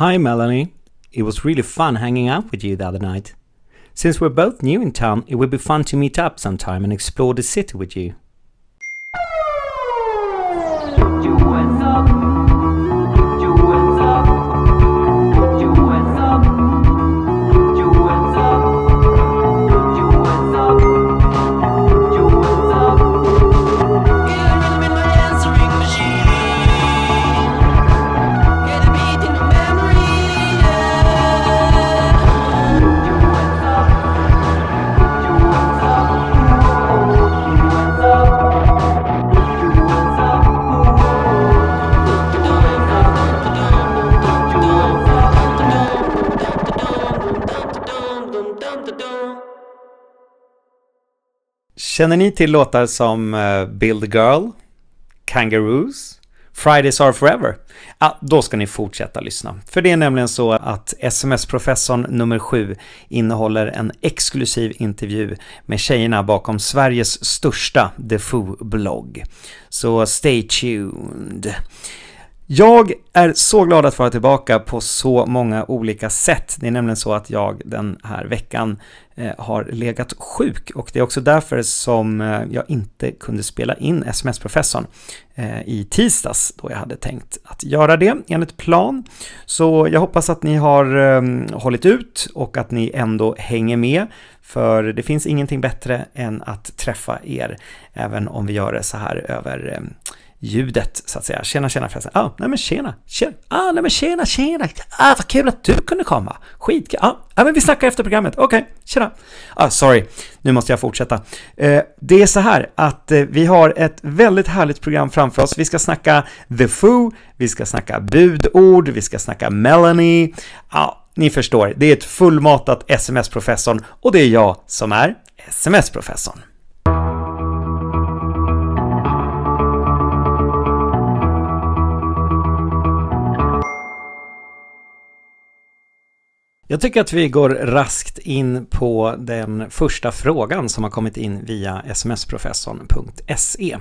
Hi Melanie, it was really fun hanging out with you the other night. Since we're both new in town, it would be fun to meet up sometime and explore the city with you. Känner ni till låtar som eh, Build a Girl, Kangaroos, Fridays Are Forever? Ja, då ska ni fortsätta lyssna. För det är nämligen så att SMS-professorn nummer 7 innehåller en exklusiv intervju med tjejerna bakom Sveriges största The Foo-blogg. Så stay tuned. Jag är så glad att vara tillbaka på så många olika sätt. Det är nämligen så att jag den här veckan Eh, har legat sjuk och det är också därför som eh, jag inte kunde spela in SMS-professorn eh, i tisdags då jag hade tänkt att göra det enligt plan. Så jag hoppas att ni har hållit ut och att ni ändå hänger med för det finns ingenting bättre än att träffa er även om vi gör det så här över ljudet så att säga. Tjena, tjena förresten. Ah, nej men tjena, tjena. Ah, nej men tjena, tjena. Ah, vad kul att du kunde komma. Skitkul. Ah, ah men vi snackar efter programmet. Okej, okay, tjena. Ah, sorry, nu måste jag fortsätta. Eh, det är så här att eh, vi har ett väldigt härligt program framför oss. Vi ska snacka The Foo, vi ska snacka budord, vi ska snacka Melanie. Ja, ah, ni förstår, det är ett fullmatat SMS-professorn och det är jag som är SMS-professorn. Jag tycker att vi går raskt in på den första frågan som har kommit in via smsprofessorn.se.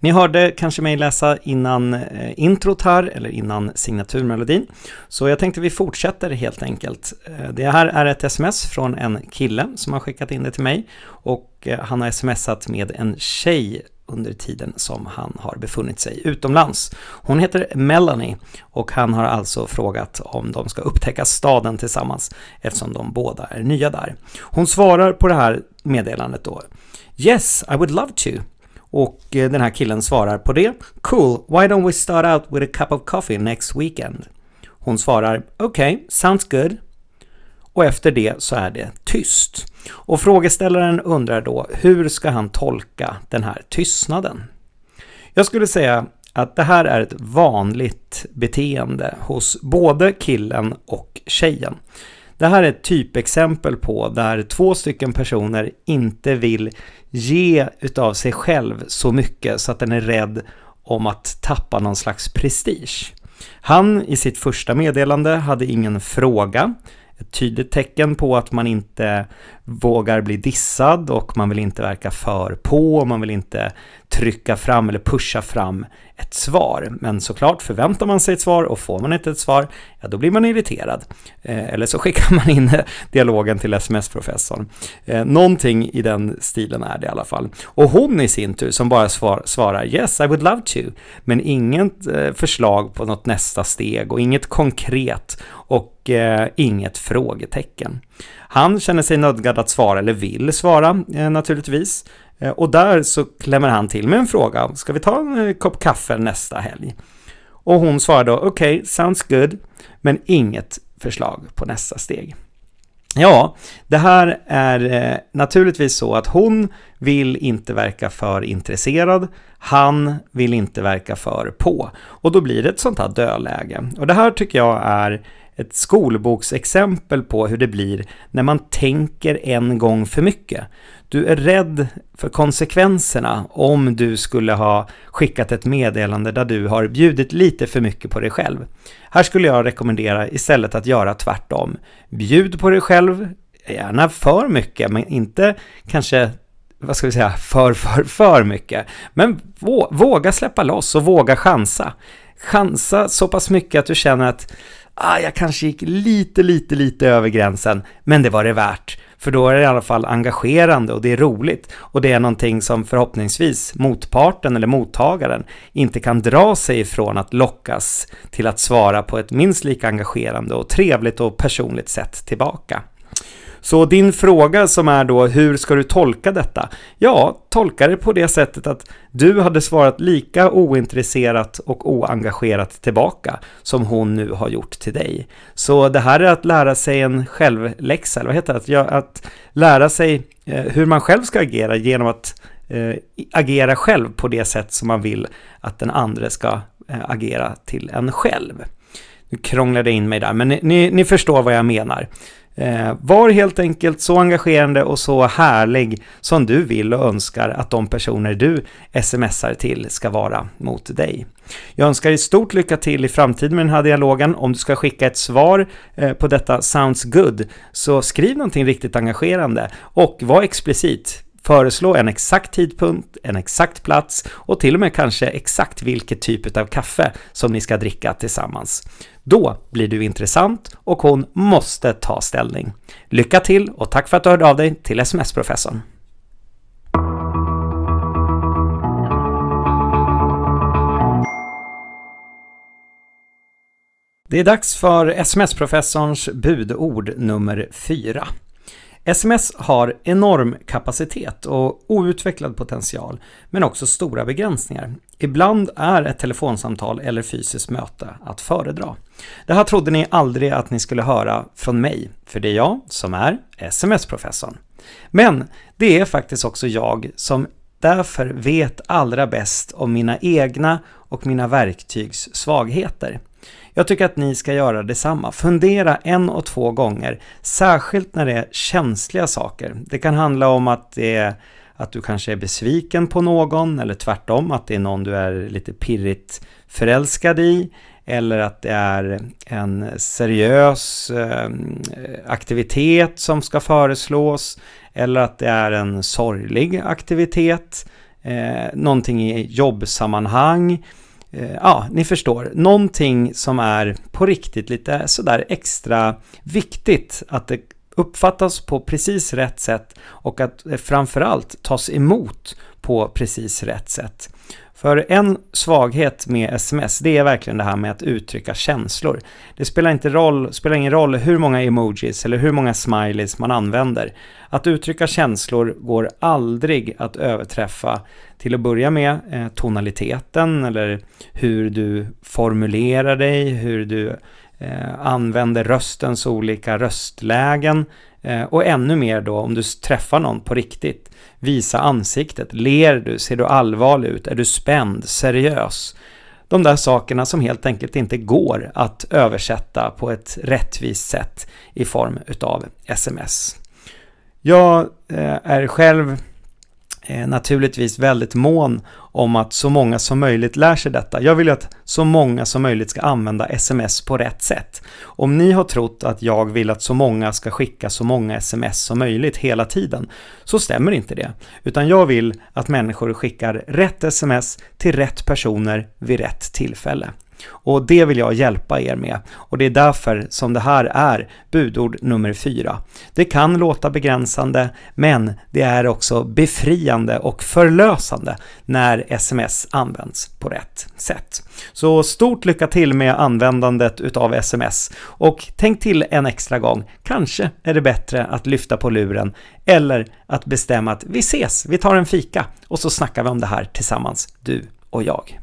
Ni hörde kanske mig läsa innan eh, introt här, eller innan signaturmelodin. Så jag tänkte vi fortsätter helt enkelt. Eh, det här är ett sms från en kille som har skickat in det till mig och eh, han har smsat med en tjej under tiden som han har befunnit sig utomlands. Hon heter Melanie och han har alltså frågat om de ska upptäcka staden tillsammans eftersom de båda är nya där. Hon svarar på det här meddelandet då Yes, I would love to. Och eh, den här killen svarar på det Cool, why don't we start out with a cup of coffee next weekend? Hon svarar Okay, sounds good. Och efter det så är det tyst. Och frågeställaren undrar då hur ska han tolka den här tystnaden? Jag skulle säga att det här är ett vanligt beteende hos både killen och tjejen. Det här är ett typexempel på där två stycken personer inte vill ge utav sig själv så mycket så att den är rädd om att tappa någon slags prestige. Han i sitt första meddelande hade ingen fråga ett tydligt tecken på att man inte vågar bli dissad och man vill inte verka för på och man vill inte trycka fram eller pusha fram ett svar. Men såklart förväntar man sig ett svar och får man inte ett svar, ja då blir man irriterad. Eh, eller så skickar man in dialogen till sms-professorn. Eh, någonting i den stilen är det i alla fall. Och hon i sin tur som bara svar, svarar “Yes, I would love to” men inget eh, förslag på något nästa steg och inget konkret och eh, inget frågetecken. Han känner sig nödgad att svara, eller vill svara eh, naturligtvis. Eh, och där så klämmer han till med en fråga. Ska vi ta en eh, kopp kaffe nästa helg? Och hon svarar då okej, okay, sounds good, men inget förslag på nästa steg. Ja, det här är eh, naturligtvis så att hon vill inte verka för intresserad, han vill inte verka för på. Och då blir det ett sånt här dödläge. Och det här tycker jag är ett skolboksexempel på hur det blir när man tänker en gång för mycket. Du är rädd för konsekvenserna om du skulle ha skickat ett meddelande där du har bjudit lite för mycket på dig själv. Här skulle jag rekommendera istället att göra tvärtom. Bjud på dig själv, gärna för mycket, men inte kanske vad ska vi säga, för, för, för mycket. Men våga släppa loss och våga chansa. Chansa så pass mycket att du känner att ah, jag kanske gick lite, lite, lite över gränsen, men det var det värt. För då är det i alla fall engagerande och det är roligt. Och det är någonting som förhoppningsvis motparten eller mottagaren inte kan dra sig ifrån att lockas till att svara på ett minst lika engagerande och trevligt och personligt sätt tillbaka. Så din fråga som är då hur ska du tolka detta? Ja, tolka det på det sättet att du hade svarat lika ointresserat och oengagerat tillbaka som hon nu har gjort till dig. Så det här är att lära sig en självläxa, eller vad heter det? Att, att lära sig eh, hur man själv ska agera genom att eh, agera själv på det sätt som man vill att den andra ska eh, agera till en själv. Nu krånglade jag in mig där, men ni, ni, ni förstår vad jag menar. Eh, var helt enkelt så engagerande och så härlig som du vill och önskar att de personer du smsar till ska vara mot dig. Jag önskar dig stort lycka till i framtiden med den här dialogen. Om du ska skicka ett svar eh, på detta sounds good, så skriv någonting riktigt engagerande och var explicit. Föreslå en exakt tidpunkt, en exakt plats och till och med kanske exakt vilket typ av kaffe som ni ska dricka tillsammans. Då blir du intressant och hon måste ta ställning. Lycka till och tack för att du hörde av dig till SMS-professorn. Det är dags för SMS-professorns budord nummer 4. SMS har enorm kapacitet och outvecklad potential, men också stora begränsningar. Ibland är ett telefonsamtal eller fysiskt möte att föredra. Det här trodde ni aldrig att ni skulle höra från mig, för det är jag som är SMS-professorn. Men det är faktiskt också jag som därför vet allra bäst om mina egna och mina verktygs svagheter. Jag tycker att ni ska göra detsamma. Fundera en och två gånger, särskilt när det är känsliga saker. Det kan handla om att det är att du kanske är besviken på någon eller tvärtom att det är någon du är lite pirrigt förälskad i eller att det är en seriös eh, aktivitet som ska föreslås eller att det är en sorglig aktivitet, eh, någonting i jobbsammanhang Eh, ja, ni förstår, någonting som är på riktigt lite sådär extra viktigt att det uppfattas på precis rätt sätt och att det framförallt tas emot på precis rätt sätt. För en svaghet med sms, det är verkligen det här med att uttrycka känslor. Det spelar, inte roll, spelar ingen roll hur många emojis eller hur många smileys man använder. Att uttrycka känslor går aldrig att överträffa till att börja med eh, tonaliteten eller hur du formulerar dig, hur du Eh, använder röstens olika röstlägen eh, och ännu mer då om du träffar någon på riktigt. Visa ansiktet, ler du, ser du allvarlig ut, är du spänd, seriös? De där sakerna som helt enkelt inte går att översätta på ett rättvist sätt i form utav sms. Jag eh, är själv eh, naturligtvis väldigt mån om att så många som möjligt lär sig detta. Jag vill ju att så många som möjligt ska använda sms på rätt sätt. Om ni har trott att jag vill att så många ska skicka så många sms som möjligt hela tiden, så stämmer inte det. Utan jag vill att människor skickar rätt sms till rätt personer vid rätt tillfälle. Och det vill jag hjälpa er med. Och det är därför som det här är budord nummer fyra. Det kan låta begränsande, men det är också befriande och förlösande när sms används på rätt sätt. Så stort lycka till med användandet utav sms och tänk till en extra gång. Kanske är det bättre att lyfta på luren eller att bestämma att vi ses, vi tar en fika och så snackar vi om det här tillsammans, du och jag.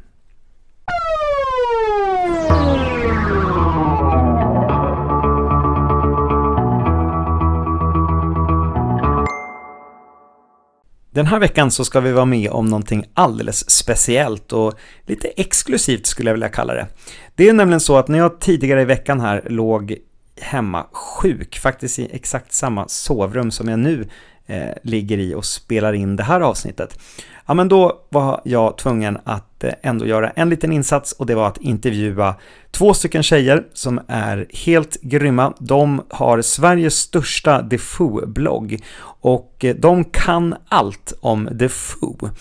Den här veckan så ska vi vara med om någonting alldeles speciellt och lite exklusivt skulle jag vilja kalla det. Det är nämligen så att när jag tidigare i veckan här låg hemma sjuk, faktiskt i exakt samma sovrum som jag nu eh, ligger i och spelar in det här avsnittet. Ja, men då var jag tvungen att tänkte ändå göra en liten insats och det var att intervjua två stycken tjejer som är helt grymma. De har Sveriges största Defoe-blogg och eh, de kan allt om Defoe.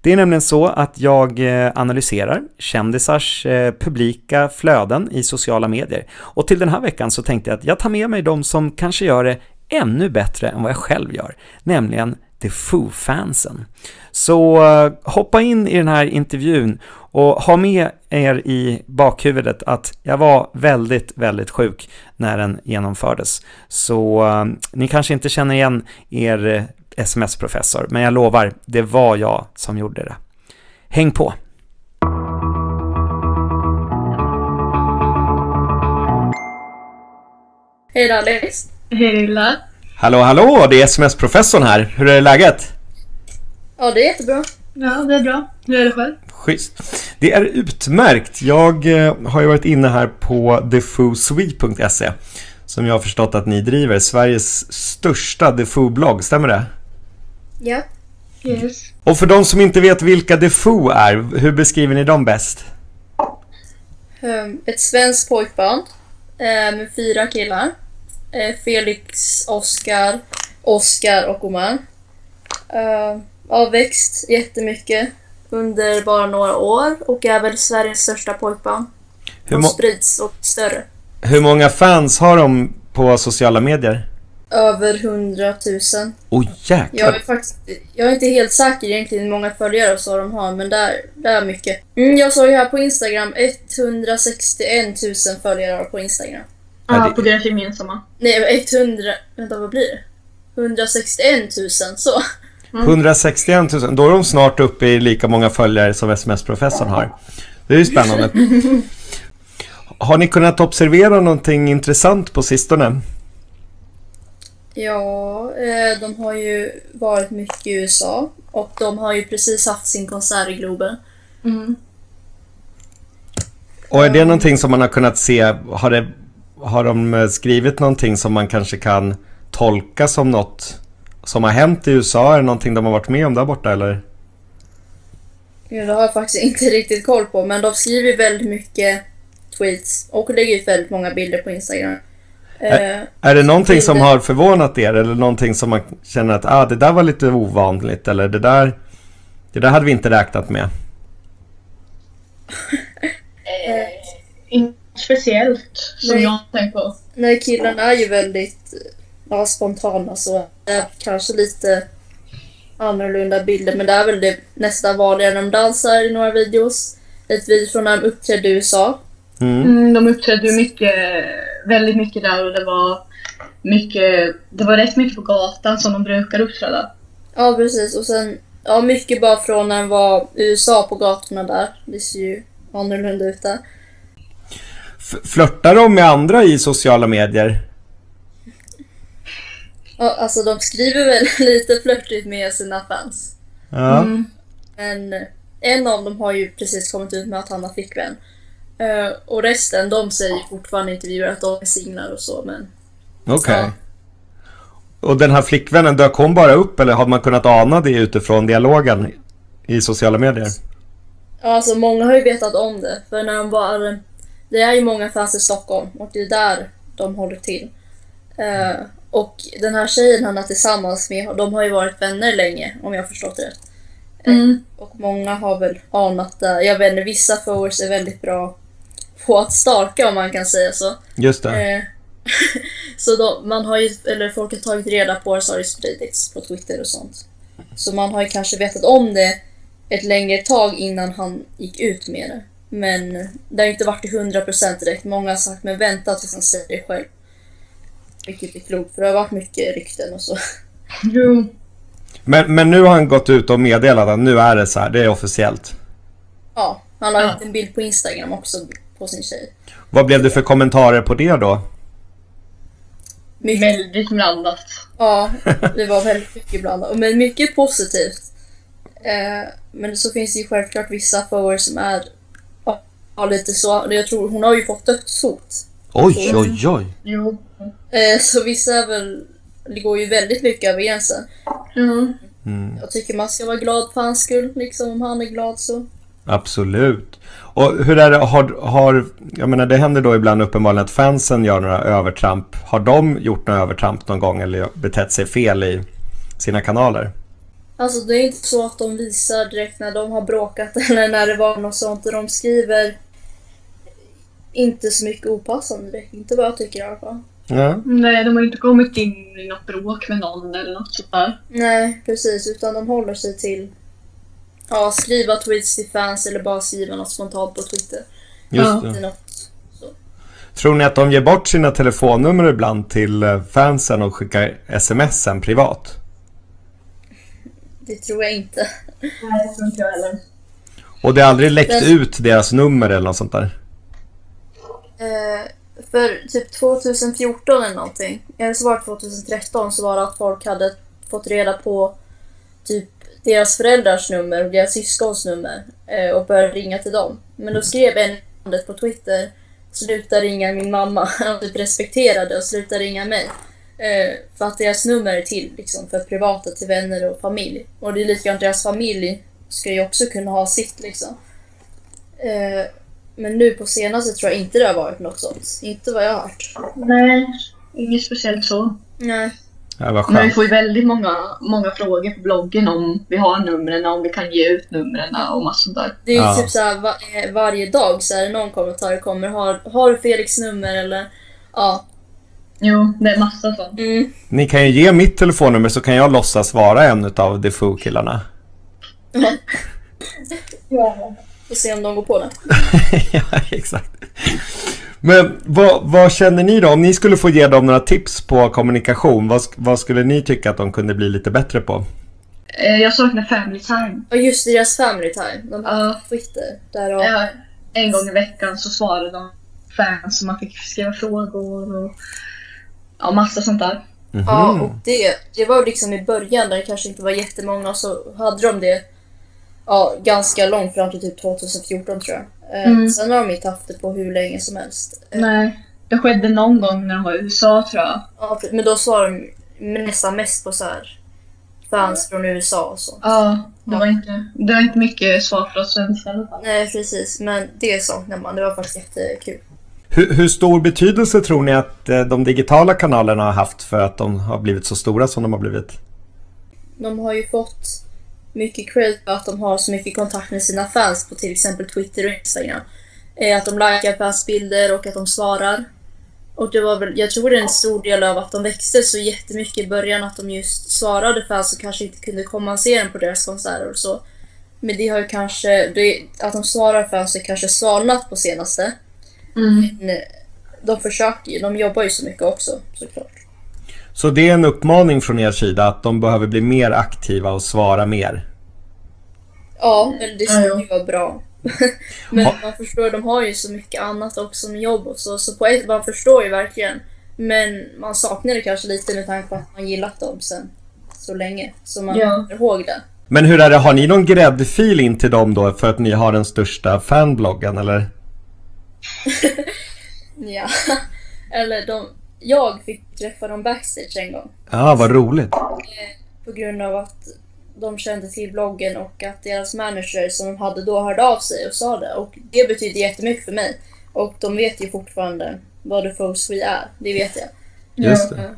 Det är nämligen så att jag eh, analyserar kändisars eh, publika flöden i sociala medier. Och till den här veckan så tänkte jag att jag tar med mig de som kanske gör det ännu bättre än vad jag själv gör, nämligen The Foo-fansen. Så eh, hoppa in i den här intervjun och ha med er i bakhuvudet att jag var väldigt, väldigt sjuk när den genomfördes. Så eh, ni kanske inte känner igen er eh, sms-professor, men jag lovar, det var jag som gjorde det. Häng på! Hej då Alice. Hej Lilla. Hallå, hallå, det är sms-professorn här. Hur är läget? Ja, det är jättebra. Ja, det är bra. Hur är det själv? Schysst. Det är utmärkt. Jag eh, har ju varit inne här på defoosweet.se som jag har förstått att ni driver. Sveriges största Defoo-blogg, stämmer det? Ja. Yes. Och för de som inte vet vilka Defoo är, hur beskriver ni dem bäst? Ehm, Ett svenskt pojkband eh, med fyra killar. Eh, Felix, Oskar, Oskar och Omar. Uh, har växt jättemycket under bara några år och är väl Sveriges största pojkband. Hur, De sprids och större. hur många fans har de på sociala medier? Över 100 000. Åh oh, Jag är, jäklar! faktiskt, jag är inte helt säker egentligen hur många följare så de har, men det är, det är mycket. Mm, jag såg ju här på Instagram 161 000 följare på Instagram. Ja, Ja, det- på deras gemensamma. Nej, 100... Vänta, vad blir det? 161 000, så. 161 000, då är de snart uppe i lika många följare som sms-professorn har. Det är ju spännande. Har ni kunnat observera någonting intressant på sistone? Ja, eh, de har ju varit mycket i USA och de har ju precis haft sin konsert i Globen. Mm. Och är det någonting som man har kunnat se, har, det, har de eh, skrivit någonting som man kanske kan tolka som något som har hänt i USA? Är det någonting de har varit med om där borta eller? Ja, det har jag faktiskt inte riktigt koll på, men de skriver väldigt mycket tweets och lägger ut väldigt många bilder på Instagram. Eh, Är det någonting som har förvånat er eller någonting som man känner att ah, det där var lite ovanligt eller det där, det där hade vi inte räknat med? Inget speciellt som Nej. jag har tänkt på. Nej, killarna är ju väldigt ja, spontana så det är kanske lite annorlunda bilder men det är väl det nästan vanliga när de dansar i några videos. Ett video från när de uppträdde i USA. Mm. Mm, de uppträdde ju mycket, väldigt mycket där och det var mycket, det var rätt mycket på gatan som de brukar uppträda. Ja, precis. Och sen, ja, mycket bara från när de var i USA på gatorna där. Det ser ju annorlunda ut där. Flörtar de med andra i sociala medier? Ja, alltså de skriver väl lite flörtigt med sina fans. Ja. Mm. Men en av dem har ju precis kommit ut med att han har flickvän. Eh, och resten, de säger fortfarande i intervjuer att de är singlar och så, men Okej. Ja. Och den här flickvännen, dök hon bara upp eller har man kunnat ana det utifrån dialogen i sociala medier? Ja, alltså många har ju vetat om det. För när de var... Det är ju många fans i Stockholm och det är där de håller till. Eh, och den här tjejen han är tillsammans med, de har ju varit vänner länge om jag har förstått det rätt. Mm. Och många har väl anat det. Jag vet inte, vissa followers är väldigt bra på att stalka om man kan säga så. Just det. Eh, så då, man har ju, eller folk har tagit reda på det så har det spridits på Twitter och sånt. Så man har ju kanske vetat om det ett längre tag innan han gick ut med det. Men det har ju inte varit till 100% direkt. Många har sagt men vänta tills han säger det själv. Vilket är klokt för det har varit mycket rykten och så. Jo. Men, men nu har han gått ut och meddelat att nu är det så här, det är officiellt. Ja, han har Ja. lagt en bild på Instagram också på sin tjej. Vad blev det för kommentarer på det då? Mycket Väldigt blandat. Ja, det var väldigt mycket blandat. Men mycket positivt. Eh, men så finns det ju självklart vissa followers som är ja, lite så. Jag tror hon har ju fått dödshot. Oj, oj, oj. Jo. Eh, så vissa är väl, det går ju väldigt mycket över gränsen. Mm. Mm. Jag tycker man ska vara glad för hans skull, liksom om han är glad så. Absolut. Och hur är det, har, har, jag menar det händer då ibland uppenbarligen att fansen gör några övertramp. Har de gjort några övertramp någon gång eller betett sig fel i sina kanaler? Alltså det är inte så att de visar direkt när de har bråkat eller när det var något sånt. De skriver inte så mycket opassande direkt. Inte vad jag tycker i alla fall. Ja. Nej, de har inte kommit in i något bråk med någon eller något sånt där. Nej, precis. Utan de håller sig till ja, skriva tweets till fans eller bara skriva något spontant på Twitter. Just Ja. det. Tror ni att de ger bort sina telefonnummer ibland till eh, fansen och skickar sms sen privat? Det tror jag inte. Nej, det tror inte jag heller. Och det har aldrig läckt Men- ut deras nummer eller något sånt där? Eh, för typ 2014 eller någonting, eller så var det 2013, så var det att folk hade fått reda på typ deras föräldrars nummer och deras syskons nummer eh, och började ringa till dem. Men då skrev en landet på Twitter Sluta ringa min mamma. Han typ respekterade och sluta ringa mig. Eh, för att deras nummer är till liksom, för privata till vänner och familj. Och det är likadant, deras familj ska ju också kunna ha sitt liksom. Eh, men nu på senaste tror jag inte det har varit något sånt. Inte vad jag har hört. Nej, inget speciellt så. Nej. Ja, Men vi får ju väldigt många, många frågor på bloggen om vi har numren, om vi kan ge ut numren och massa sånt där. Det är ju Ja. typ såhär va, eh, varje dag så är det någon kommentar kommer. Har, har du Felix nummer eller? Ja. Jo, det är massa sånt. Mm. Ni kan ju ge mitt telefonnummer så kan jag låtsas vara en av The Foo-killarna. Får se om de går på det. ja, exakt. Men vad, vad känner ni då? Om ni skulle få ge dem några tips på kommunikation, vad, vad skulle ni tycka att de kunde bli lite bättre på? Eh, Jag saknar family time. Och just deras family time. De Ja. Twitter. Där och, Eh, En gång i veckan så svarade de fans och man fick skriva frågor och ja, massa sånt där. Ja, Mhm. och det, det var liksom i början där det kanske inte var jättemånga så hade de det ja, ganska långt fram till typ 2014 tror jag. Eh, Mm. Sen har de inte haft det på hur länge som helst. Eh, Nej. Det skedde någon gång när de var i USA tror jag. Ja, men då svarade de nästan mest på så här fans från USA och så. Ja, det var inte, det var inte mycket svar från svenskar i alla fall. Nej, precis. Men det saknar man. Det var faktiskt jättekul. Hur, hur stor betydelse tror ni att eh, de digitala kanalerna har haft för att de har blivit så stora som de har blivit? De har ju fått mycket credit för att de har så mycket kontakt med sina fans på till exempel Twitter och Instagram. Eh, Att de likar fans bilder och att de svarar. Och det var väl, jag tror det är en stor del av att de växte så jättemycket i början att de just svarade fans som kanske inte kunde komma och se dem på deras konserter och så. Men det har ju kanske, det, att de svarar fans har kanske svalnat på senaste. Mm. Men eh, de försöker ju, de jobbar ju så mycket också såklart. Så det är en uppmaning från er sida att de behöver bli mer aktiva och svara mer? Ja, men det skulle ju vara bra. men Ha- man förstår, de har ju så mycket annat också med jobb och så, så på ett, man förstår ju verkligen. Men man saknar det kanske lite med tanke på att man gillat dem sen så länge. Så man Ja. kommer ihåg det. Men hur är det, har ni någon gräddfil in till dem då för att ni har den största fanbloggen eller? Ja. Eller de, jag fick träffa dem backstage en gång. Ja, vad roligt. På grund av att de kände till bloggen och att deras manager som de hade då hörde av sig och sa det. Och det betyder jättemycket för mig. Och de vet ju fortfarande vad The Foes We är. Det vet jag. Just det.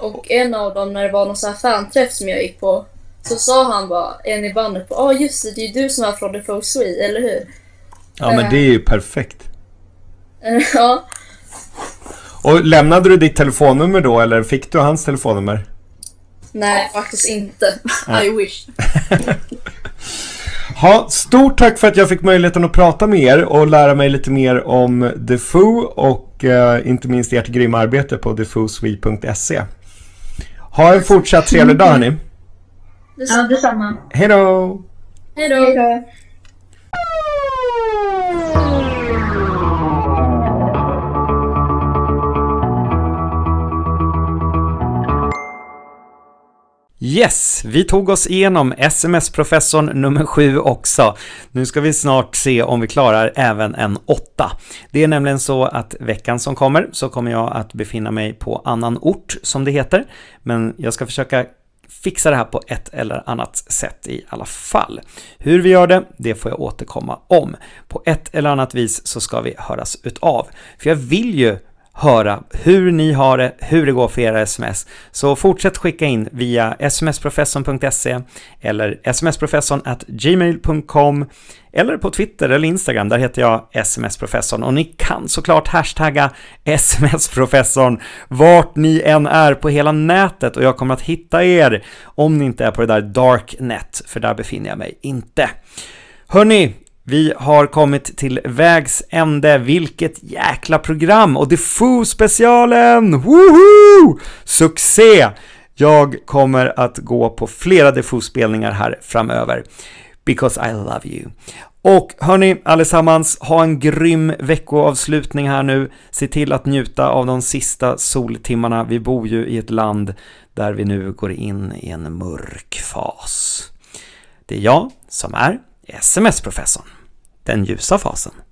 Och en av dem, när det var någon sån här fanträff som jag gick på, så sa han bara, en i bandet på, ja ah, just det, det är du som är från The Folk Sweet, eller hur? Ja, men det är ju perfekt. Eh, ja, Och lämnade du ditt telefonnummer då eller fick du hans telefonnummer? nej faktiskt inte. I wish. Ha, stort tack för att jag fick möjligheten att prata med er och lära mig lite mer om The Foo och eh, inte minst ert grymma arbete på thefoosweet.se. Ha en fortsatt trevlig dag hörni. Ja, detsamma. Hej då! Hej då! Yes, vi tog oss igenom SMS-professorn nummer sju också. Nu ska vi snart se om vi klarar även en åtta. Det är nämligen så att veckan som kommer så kommer jag att befinna mig på annan ort som det heter. Men jag ska försöka fixa det här på ett eller annat sätt i alla fall. Hur vi gör det, det får jag återkomma om. På ett eller annat vis så ska vi höras utav. För jag vill ju höra hur ni har det, hur det går för era sms. Så fortsätt skicka in via smsprofessorn.se eller smsprofessorn at gmail.com eller på Twitter eller Instagram, där heter jag smsprofessorn och ni kan såklart hashtagga smsprofessorn vart ni än är på hela nätet och jag kommer att hitta er om ni inte är på det där darknet, för där befinner jag mig inte. Hörni, vi har kommit till vägs ände. Vilket jäkla program! Och Defoe-specialen! Woho! Succé! Jag kommer att gå på flera Defoe-spelningar här framöver. Because I love you. Och hörni, allesammans, ha en grym veckoavslutning här nu. Se till att njuta av de sista soltimmarna. Vi bor ju i ett land där vi nu går in i en mörk fas. Det är jag som är SMS-professorn. Den ljusa fasen.